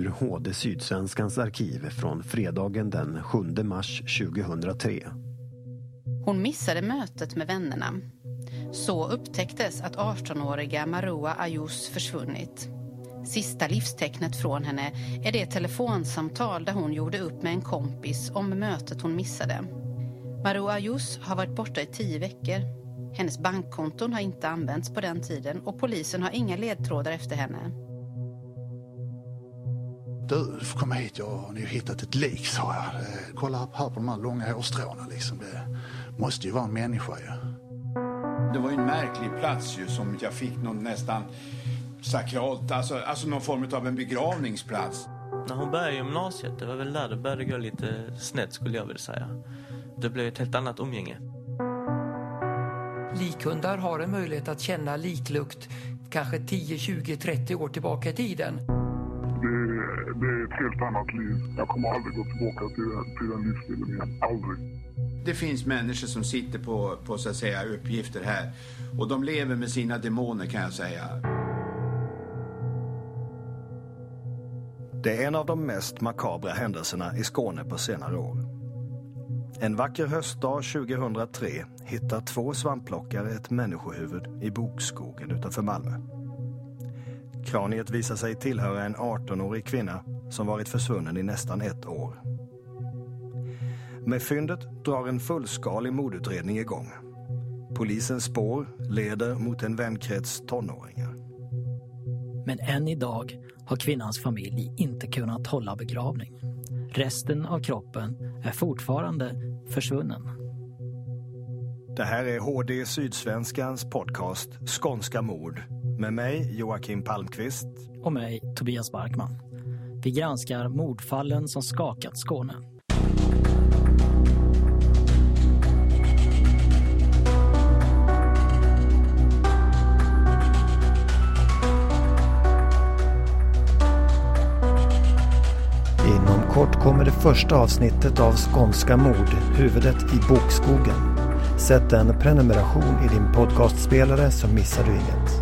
ur HD Sydsvenskans arkiv från fredagen den 7 mars 2003. Hon missade mötet med vännerna. Så upptäcktes att 18-åriga Marua Ayous försvunnit. Sista livstecknet från henne är det telefonsamtal där hon gjorde upp med en kompis om mötet hon missade. Marua Ayous har varit borta i tio veckor. Hennes bankkonton har inte använts på den tiden och polisen har inga ledtrådar efter henne. Du, du får komma hit, jag har nu hittat ett lik, sa jag. Eh, Kolla här på de här långa hårstråna liksom. Det måste ju vara en människa ju. Det var ju en märklig plats ju som jag fick någon nästan sakralt, alltså, alltså någon form av en begravningsplats. När hon började gymnasiet, det var väl där det började gå lite snett skulle jag vilja säga. Det blev ett helt annat umgänge. Likhundar har en möjlighet att känna liklukt kanske 10, 20, 30 år tillbaka i tiden. Det, det är ett helt annat liv. Jag kommer aldrig gå tillbaka till, till den livsstilen igen. Aldrig. Det finns människor som sitter på, på så att säga, uppgifter här och de lever med sina demoner kan jag säga. Det är en av de mest makabra händelserna i Skåne på senare år. En vacker höstdag 2003 hittar två svampplockare ett människohuvud i bokskogen utanför Malmö. Kraniet visar sig tillhöra en 18-årig kvinna som varit försvunnen i nästan ett år. Med fyndet drar en fullskalig mordutredning igång. Polisens spår leder mot en vänkrets tonåringar. Men än idag har kvinnans familj inte kunnat hålla begravning. Resten av kroppen är fortfarande försvunnen. Det här är HD Sydsvenskans podcast Skånska mord med mig Joakim Palmqvist och mig Tobias Barkman. Vi granskar mordfallen som skakat Skåne. Inom kort kommer det första avsnittet av Skånska mord, huvudet i bokskogen. Sätt en prenumeration i din podcastspelare så missar du inget.